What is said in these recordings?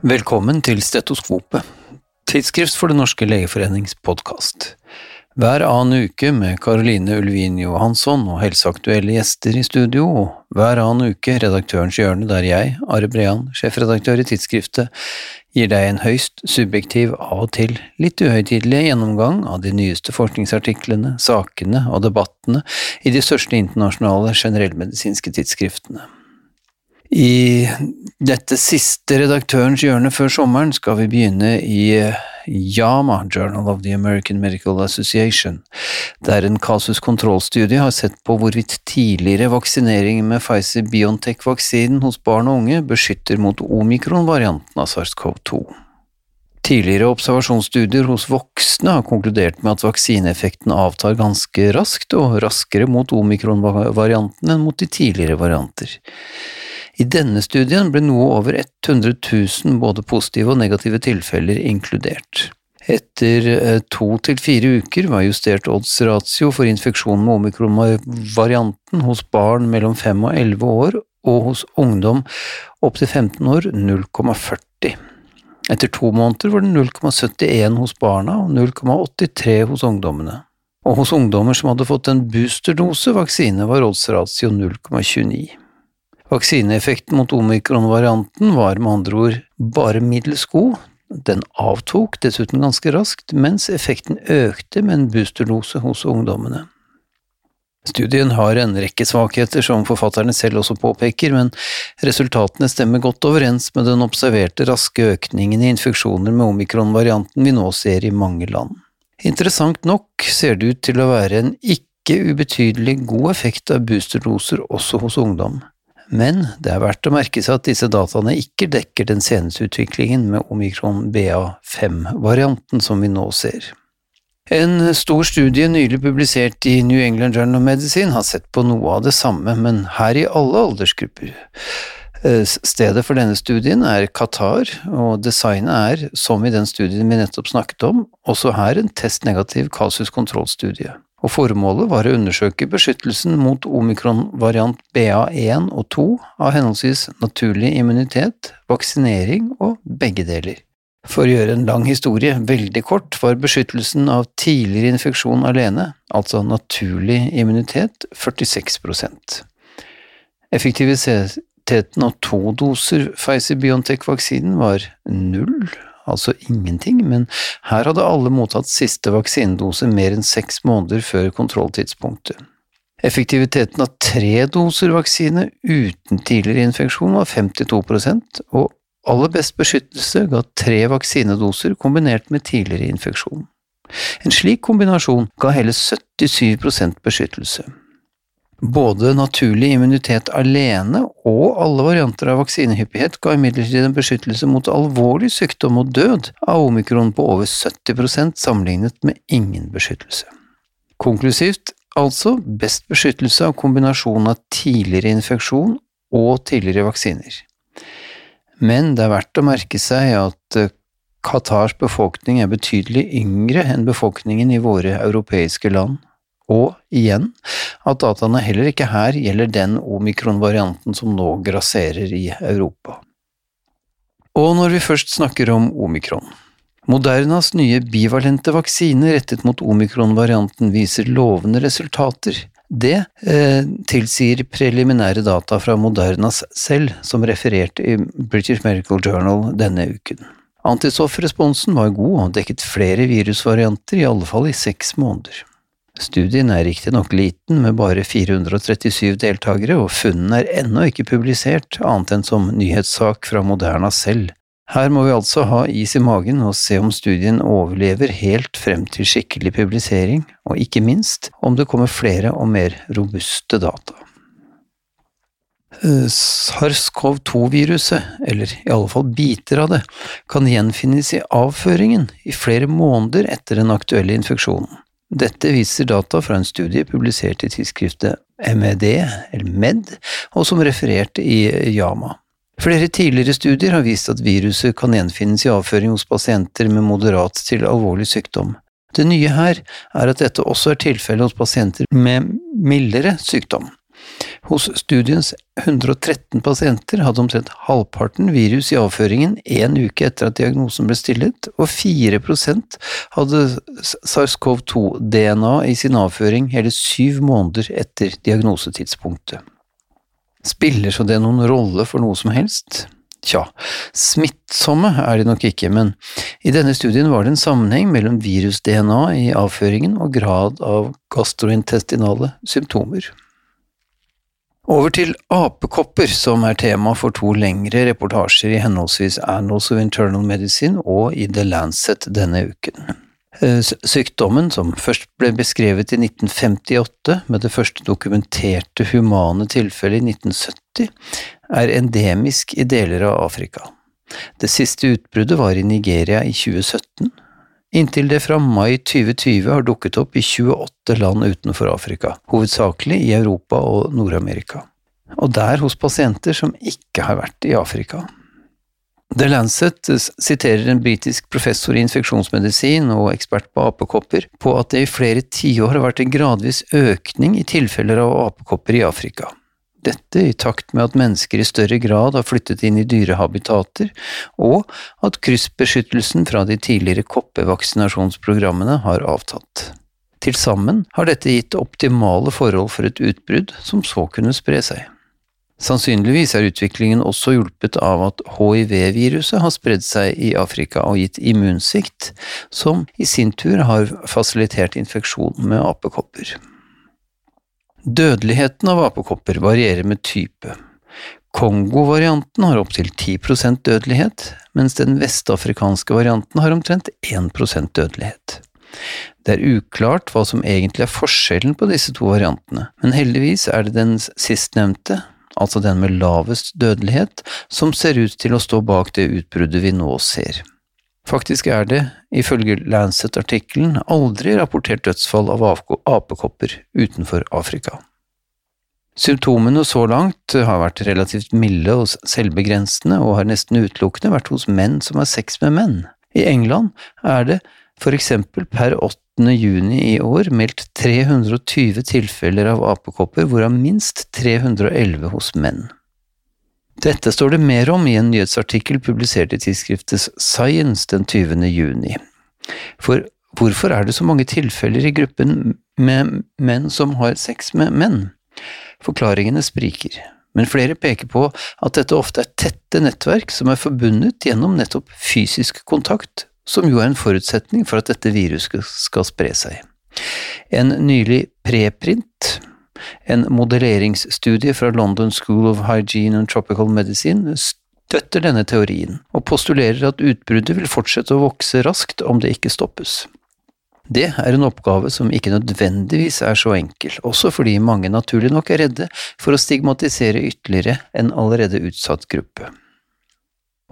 Velkommen til Stetoskopet, tidsskrift for Den norske legeforenings podkast. Hver annen uke med Caroline Ulvin Johansson og helseaktuelle gjester i studio, og hver annen uke Redaktørens hjørne, der jeg, Are Brean, sjefredaktør i tidsskriftet, gir deg en høyst subjektiv, av og til litt uhøytidelig gjennomgang av de nyeste forskningsartiklene, sakene og debattene i de største internasjonale generellmedisinske tidsskriftene. I dette siste redaktørens hjørne før sommeren skal vi begynne i JAMA, Journal of the American Medical Association, der en kasus-kontrollstudie har sett på hvorvidt tidligere vaksinering med Pfizer-Biontech-vaksinen hos barn og unge beskytter mot omikron-varianten av SARS-CoV-2. Tidligere observasjonsstudier hos voksne har konkludert med at vaksineeffekten avtar ganske raskt, og raskere mot omikron-varianten enn mot de tidligere varianter. I denne studien ble noe over 100 000 både positive og negative tilfeller inkludert. Etter eh, to til fire uker var justert odds ratio for infeksjon med omikron-varianten hos barn mellom 5 og 11 år, og hos ungdom opptil 15 år 0,40. Etter to måneder var det 0,71 hos barna og 0,83 hos ungdommene. Og hos ungdommer som hadde fått en boosterdose vaksine, var odds ratio 0,29. Vaksineeffekten mot omikron-varianten var med andre ord bare middels god, den avtok dessuten ganske raskt, mens effekten økte med en boosterdose hos ungdommene. Studien har en rekke svakheter, som forfatterne selv også påpeker, men resultatene stemmer godt overens med den observerte raske økningen i infeksjoner med omikron-varianten vi nå ser i mange land. Interessant nok ser det ut til å være en ikke ubetydelig god effekt av boosterdoser også hos ungdom men det er verdt å merke seg at disse dataene ikke dekker den seneste utviklingen med omikron BA5-varianten som vi nå ser. En stor studie nylig publisert i New England Journal of Medicine har sett på noe av det samme, men her i alle aldersgrupper. Eh, stedet for denne studien er Qatar, og designet er, som i den studien vi nettopp snakket om, også her en testnegativ kasus-kontrollstudie og formålet var å undersøke beskyttelsen mot omikron-variant BA1 og 2 av henholdsvis naturlig immunitet, vaksinering og begge deler. For å gjøre en lang historie veldig kort var beskyttelsen av tidligere infeksjon alene, altså naturlig immunitet, 46% Effektiviteten av to doser Pfizer-Biontech-vaksinen var null, altså ingenting, men her hadde alle mottatt siste vaksinedose mer enn seks måneder før kontrolltidspunktet. Effektiviteten av tre doser vaksine uten tidligere infeksjon var 52% og aller best beskyttelse ga tre vaksinedoser kombinert med tidligere infeksjon. En slik kombinasjon ga hele 77% beskyttelse. Både naturlig immunitet alene og alle varianter av vaksinehyppighet ga imidlertid en beskyttelse mot alvorlig sykdom og død av omikron på over 70% sammenlignet med ingen beskyttelse. Konklusivt altså best beskyttelse av kombinasjonen av tidligere infeksjon og tidligere vaksiner. Men det er verdt å merke seg at Qatars befolkning er betydelig yngre enn befolkningen i våre europeiske land og igjen at dataene heller ikke her gjelder den omikron-varianten som nå grasserer i Europa. Og når vi først snakker om omikron Modernas nye bivalente vaksine rettet mot omikron-varianten viser lovende resultater. Det eh, tilsier preliminære data fra Modernas selv, som refererte i British Medical Journal denne uken. Antistoffresponsen var god og dekket flere virusvarianter, i alle fall i seks måneder. Studien er riktignok liten, med bare 437 deltakere, og funnene er ennå ikke publisert, annet enn som nyhetssak fra Moderna selv. Her må vi altså ha is i magen og se om studien overlever helt frem til skikkelig publisering, og ikke minst om det kommer flere og mer robuste data. Eh, SARS-CoV-2-viruset, eller i alle fall biter av det, kan gjenfinnes i avføringen i flere måneder etter den aktuelle infeksjonen. Dette viser data fra en studie publisert i tidsskriftet MED, eller MED, og som refererte i Yama. Flere tidligere studier har vist at viruset kan gjenfinnes i avføring hos pasienter med moderat til alvorlig sykdom. Det nye her er at dette også er tilfellet hos pasienter med mildere sykdom. Hos studiens 113 pasienter hadde omtrent halvparten virus i avføringen én uke etter at diagnosen ble stillet, og 4% hadde SARS-CoV-2-DNA i sin avføring hele syv måneder etter diagnosetidspunktet. Spiller så det noen rolle for noe som helst? Tja, smittsomme er de nok ikke, men i denne studien var det en sammenheng mellom virus-DNA i avføringen og grad av gastrointestinale symptomer. Over til apekopper, som er tema for to lengre reportasjer i henholdsvis Annals of Internal Medicine og i The Lancet denne uken. Eh, sykdommen, som først ble beskrevet i 1958 med det første dokumenterte humane tilfellet i 1970, er endemisk i deler av Afrika. Det siste utbruddet var i Nigeria i 2017, inntil det fra mai 2020 har dukket opp i 28 land utenfor Afrika, hovedsakelig i Europa og Nord-Amerika, og der hos pasienter som ikke har vært i Afrika. The Lancet siterer en britisk professor i infeksjonsmedisin og ekspert på apekopper på at det i flere tiår har vært en gradvis økning i tilfeller av apekopper i Afrika. Dette i takt med at mennesker i større grad har flyttet inn i dyrehabitater, og at kryssbeskyttelsen fra de tidligere koppevaksinasjonsprogrammene har avtatt. Til sammen har dette gitt optimale forhold for et utbrudd som så kunne spre seg. Sannsynligvis er utviklingen også hjulpet av at hiv-viruset har spredd seg i Afrika og gitt immunsvikt, som i sin tur har fasilitert infeksjon med apekopper. Dødeligheten av apekopper varierer med type. Kongo-varianten har opptil 10% dødelighet, mens den vestafrikanske varianten har omtrent 1% dødelighet. Det er uklart hva som egentlig er forskjellen på disse to variantene, men heldigvis er det den sistnevnte, altså den med lavest dødelighet, som ser ut til å stå bak det utbruddet vi nå ser. Faktisk er det, ifølge Lancet-artikkelen, aldri rapportert dødsfall av apekopper utenfor Afrika. Symptomene så langt har vært relativt milde og selvbegrensende og har nesten utelukkende vært hos menn som har sex med menn. I England er det for eksempel per 8. juni i år meldt 320 tilfeller av apekopper, hvorav minst 311 hos menn. Dette står det mer om i en nyhetsartikkel publisert i tidsskriftet Science den 20. juni. For hvorfor er det så mange tilfeller i gruppen med menn som har sex med menn? Forklaringene spriker, men flere peker på at dette ofte er tette nettverk som er forbundet gjennom nettopp fysisk kontakt som jo er en forutsetning for at dette viruset skal spre seg. En nylig preprint, en modelleringsstudie fra London School of Hygiene and Tropical Medicine, støtter denne teorien, og postulerer at utbruddet vil fortsette å vokse raskt om det ikke stoppes. Det er en oppgave som ikke nødvendigvis er så enkel, også fordi mange naturlig nok er redde for å stigmatisere ytterligere en allerede utsatt gruppe.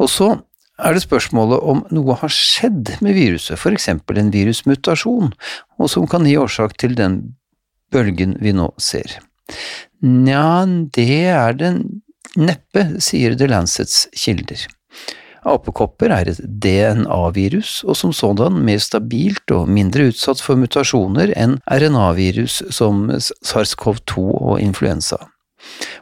Og så er det spørsmålet om noe har skjedd med viruset, for eksempel en virusmutasjon, og som kan gi årsak til den bølgen vi nå ser. Nja, det er det neppe, sier The Lancets kilder. Apekopper er et DNA-virus, og som sådan mer stabilt og mindre utsatt for mutasjoner enn RNA-virus som SARS-CoV-2 og influensa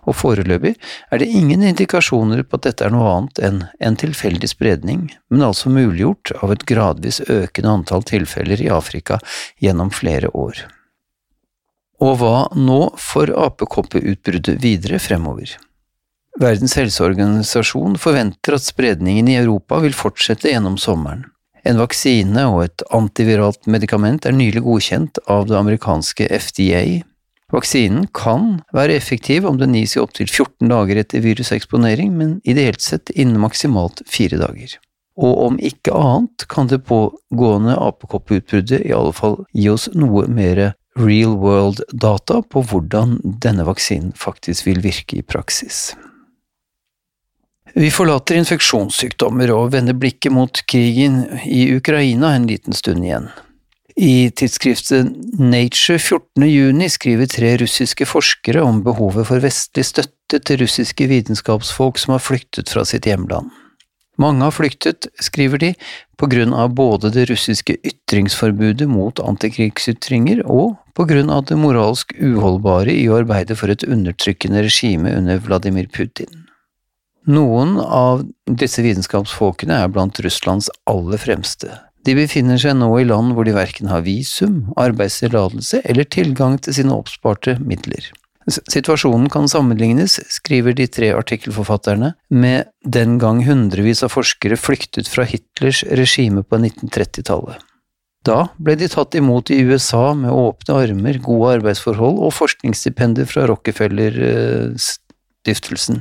og foreløpig er det ingen indikasjoner på at dette er noe annet enn en tilfeldig spredning, men altså muliggjort av et gradvis økende antall tilfeller i Afrika gjennom flere år. Og hva nå for apekoppeutbruddet videre fremover? Verdens helseorganisasjon forventer at spredningen i Europa vil fortsette gjennom sommeren. En vaksine og et antiviralt medikament er nylig godkjent av det amerikanske FDA, Vaksinen kan være effektiv om den gis i opptil 14 dager etter viruseksponering, men ideelt sett innen maksimalt fire dager. Og om ikke annet kan det pågående apekoppeutbruddet i alle fall gi oss noe mer real world data på hvordan denne vaksinen faktisk vil virke i praksis. Vi forlater infeksjonssykdommer og vender blikket mot krigen i Ukraina en liten stund igjen. I tidsskriftet Nature 14. juni skriver tre russiske forskere om behovet for vestlig støtte til russiske vitenskapsfolk som har flyktet fra sitt hjemland. Mange har flyktet, skriver de, på grunn av både det russiske ytringsforbudet mot antikrigsytringer og på grunn av det moralsk uholdbare i å arbeide for et undertrykkende regime under Vladimir Putin. Noen av disse vitenskapsfolkene er blant Russlands aller fremste. De befinner seg nå i land hvor de verken har visum, arbeidstillatelse eller tilgang til sine oppsparte midler. Situasjonen kan sammenlignes, skriver de tre artikkelforfatterne, med den gang hundrevis av forskere flyktet fra Hitlers regime på 1930-tallet. Da ble de tatt imot i USA med åpne armer, gode arbeidsforhold og forskningsstipender fra Rockefeller-stiftelsen.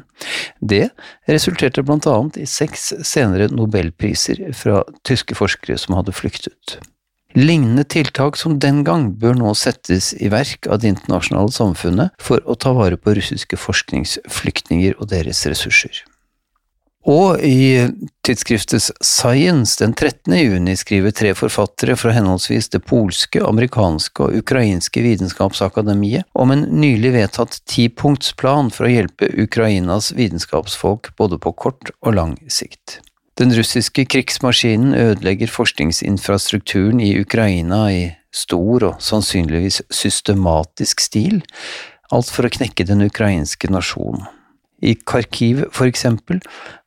Det resulterte blant annet i seks senere nobelpriser fra tyske forskere som hadde flyktet. Lignende tiltak som den gang bør nå settes i verk av det internasjonale samfunnet for å ta vare på russiske forskningsflyktninger og deres ressurser. Og i tidsskriftet Science den 13. juni skriver tre forfattere fra henholdsvis det polske, amerikanske og ukrainske vitenskapsakademiet om en nylig vedtatt tipunktsplan for å hjelpe Ukrainas vitenskapsfolk både på kort og lang sikt. Den russiske krigsmaskinen ødelegger forskningsinfrastrukturen i Ukraina i stor og sannsynligvis systematisk stil, alt for å knekke den ukrainske nasjonen. I Kharkiv, for eksempel,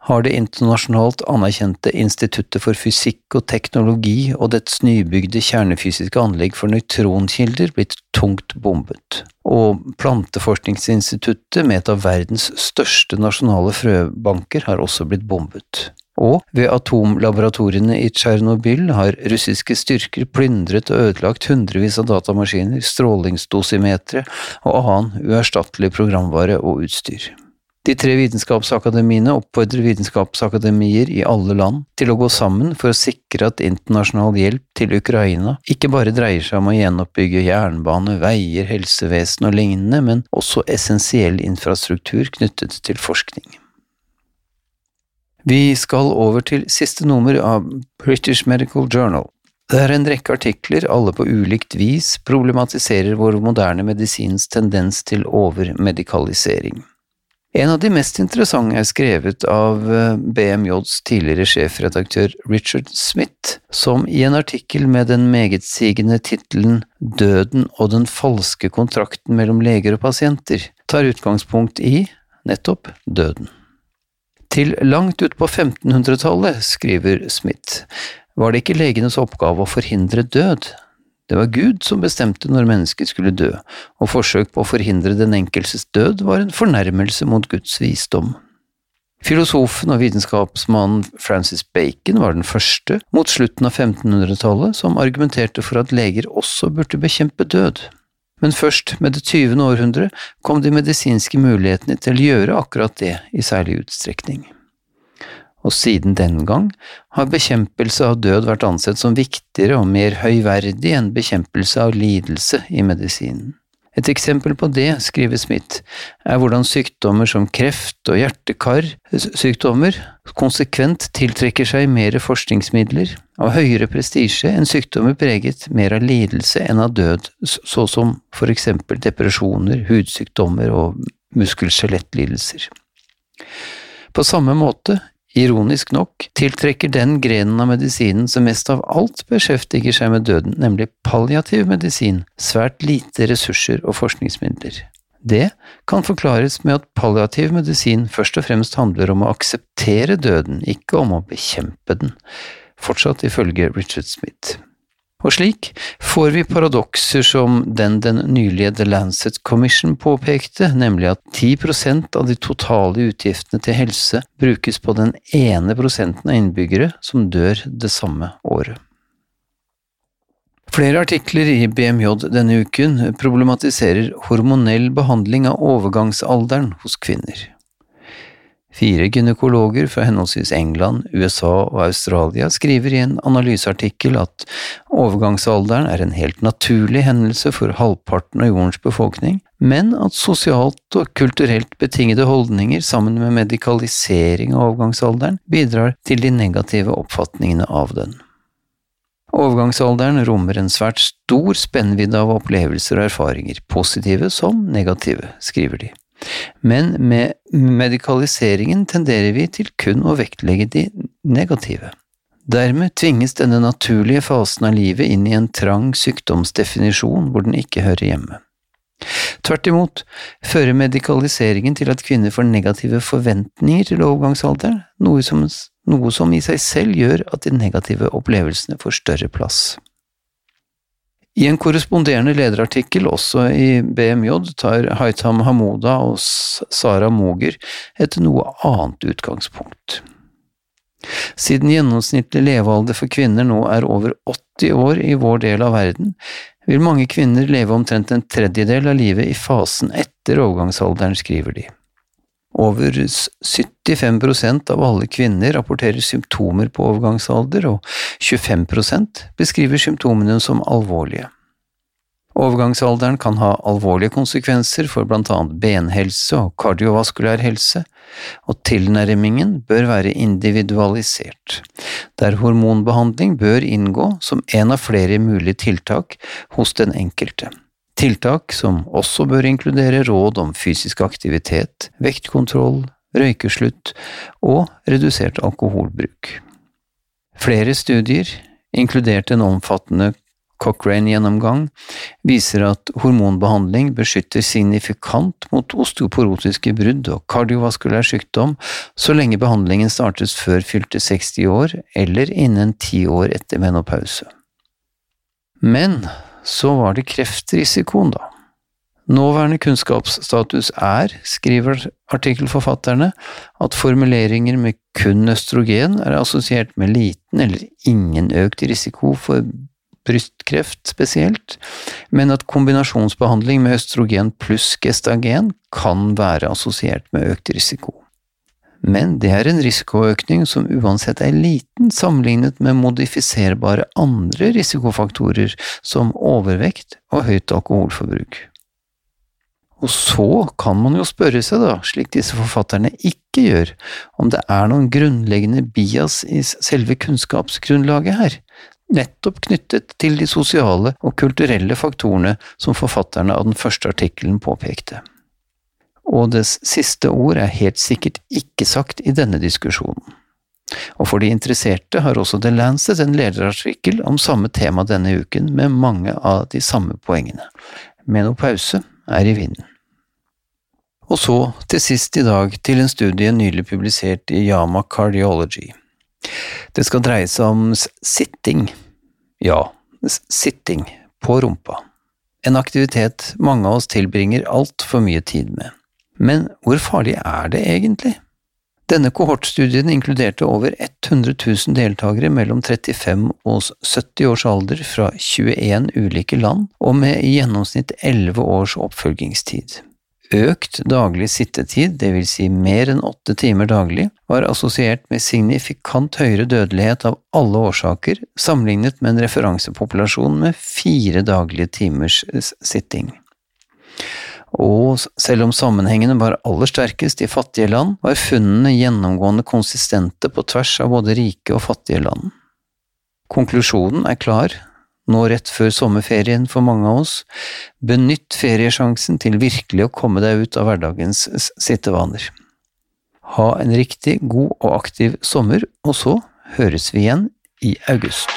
har det internasjonalt anerkjente Instituttet for fysikk og teknologi og dets nybygde kjernefysiske anlegg for nøytronkilder blitt tungt bombet, og Planteforskningsinstituttet med et av verdens største nasjonale frøbanker har også blitt bombet og ved atomlaboratoriene i Tsjernobyl har russiske styrker plyndret og ødelagt hundrevis av datamaskiner, strålingsdosimetere og annen uerstattelig programvare og utstyr. De tre vitenskapsakademiene oppfordrer vitenskapsakademier i alle land til å gå sammen for å sikre at internasjonal hjelp til Ukraina ikke bare dreier seg om å gjenoppbygge jernbane, veier, helsevesen og lignende, men også essensiell infrastruktur knyttet til forskning. Vi skal over til siste nummer av British Medical Journal. Det er en rekke artikler, alle på ulikt vis, problematiserer vår moderne medisins tendens til overmedikalisering. En av de mest interessante er skrevet av eh, BMJs tidligere sjefredaktør Richard Smith, som i en artikkel med den megetsigende tittelen Døden og den falske kontrakten mellom leger og pasienter tar utgangspunkt i nettopp døden. Til langt ut på 1500-tallet, skriver Smith, var det ikke legenes oppgave å forhindre død. Det var Gud som bestemte når mennesket skulle dø, og forsøk på å forhindre den enkeltes død var en fornærmelse mot Guds visdom. Filosofen og vitenskapsmannen Francis Bacon var den første, mot slutten av 1500-tallet, som argumenterte for at leger også burde bekjempe død. Men først med det tyvende århundre kom de medisinske mulighetene til å gjøre akkurat det i særlig utstrekning. Og siden den gang har bekjempelse av død vært ansett som viktigere og mer høyverdig enn bekjempelse av lidelse i medisinen. Et eksempel på det, skriver Smith, er hvordan sykdommer som kreft og hjerte-kar-sykdommer konsekvent tiltrekker seg mer forskningsmidler av høyere prestisje enn sykdommer preget mer av lidelse enn av død, så som for eksempel depresjoner, hudsykdommer og muskel-skjelettlidelser. På samme måte ironisk nok, tiltrekker den grenen av medisinen som mest av alt beskjeftiger seg med døden, nemlig palliativ medisin, svært lite ressurser og forskningsmidler. Det kan forklares med at palliativ medisin først og fremst handler om å akseptere døden, ikke om å bekjempe den, fortsatt ifølge Richard Smith. Og slik får vi paradokser som den den nylige The Lancet Commission påpekte, nemlig at 10% av de totale utgiftene til helse brukes på den ene prosenten av innbyggere som dør det samme året. Flere artikler i BMJ denne uken problematiserer hormonell behandling av overgangsalderen hos kvinner. Fire gynekologer fra henholdsvis England, USA og Australia skriver i en analyseartikkel at overgangsalderen er en helt naturlig hendelse for halvparten av jordens befolkning, men at sosialt og kulturelt betingede holdninger sammen med medikalisering av overgangsalderen bidrar til de negative oppfatningene av den. Overgangsalderen rommer en svært stor spennvidde av opplevelser og erfaringer, positive som negative, skriver de. Men med medikaliseringen tenderer vi til kun å vektlegge de negative. Dermed tvinges denne naturlige fasen av livet inn i en trang sykdomsdefinisjon hvor den ikke hører hjemme. Tvert imot fører medikaliseringen til at kvinner får negative forventninger til overgangsalderen, noe noe som i seg selv gjør at de negative opplevelsene får større plass. I en korresponderende lederartikkel også i BMJ tar Haitam Hamoda og Sara Moger et noe annet utgangspunkt. Siden gjennomsnittlig levealder for kvinner nå er over 80 år i vår del av verden, vil mange kvinner leve omtrent en tredjedel av livet i fasen etter overgangsalderen, skriver de. Over 75% av alle kvinner rapporterer symptomer på overgangsalder, og 25% beskriver symptomene som alvorlige. Overgangsalderen kan ha alvorlige konsekvenser for blant annet benhelse og kardiovaskulær helse, og tilnærmingen bør være individualisert, der hormonbehandling bør inngå som en av flere mulige tiltak hos den enkelte. Tiltak som også bør inkludere råd om fysisk aktivitet, vektkontroll, røykeslutt og redusert alkoholbruk. Flere studier, inkludert en omfattende Cochrane-gjennomgang viser at hormonbehandling beskytter signifikant mot osteoporotiske brudd og kardiovaskulær sykdom så lenge behandlingen startes før fylte 60 år eller innen ti år etter menopause. Men så var det kreftrisikoen, da. Nåværende kunnskapsstatus er, skriver artikkelforfatterne, at formuleringer med kun østrogen er assosiert med liten eller ingen økt risiko for brystkreft spesielt, men at kombinasjonsbehandling med østrogen pluss gestagen kan være assosiert med økt risiko. Men det er en risikoøkning som uansett er liten sammenlignet med modifiserbare andre risikofaktorer som overvekt og høyt alkoholforbruk. Og så kan man jo spørre seg, da, slik disse forfatterne ikke gjør, om det er noen grunnleggende bias i selve kunnskapsgrunnlaget her, nettopp knyttet til de sosiale og kulturelle faktorene som forfatterne av den første artikkelen påpekte. Og dets siste ord er helt sikkert ikke sagt i denne diskusjonen. Og for de interesserte har også The Lancet en lederartikkel om samme tema denne uken, med mange av de samme poengene. Menopause er i vinden. Og så, til sist i dag, til en studie nylig publisert i Yama Cardiology. Det skal dreie seg om sitting. Ja, sitting på rumpa. En aktivitet mange av oss tilbringer altfor mye tid med. Men hvor farlig er det egentlig? Denne kohortstudien inkluderte over 100 000 deltakere mellom 35 og 70 års alder fra 21 ulike land, og med i gjennomsnitt 11 års oppfølgingstid. Økt daglig sittetid, dvs. Si mer enn åtte timer daglig, var assosiert med signifikant høyere dødelighet av alle årsaker sammenlignet med en referansepopulasjon med fire daglige timers sitting. Og selv om sammenhengene var aller sterkest i fattige land, var funnene gjennomgående konsistente på tvers av både rike og fattige land. Konklusjonen er klar, nå rett før sommerferien for mange av oss, benytt feriesjansen til virkelig å komme deg ut av hverdagens sittevaner. Ha en riktig god og aktiv sommer, og så høres vi igjen i august.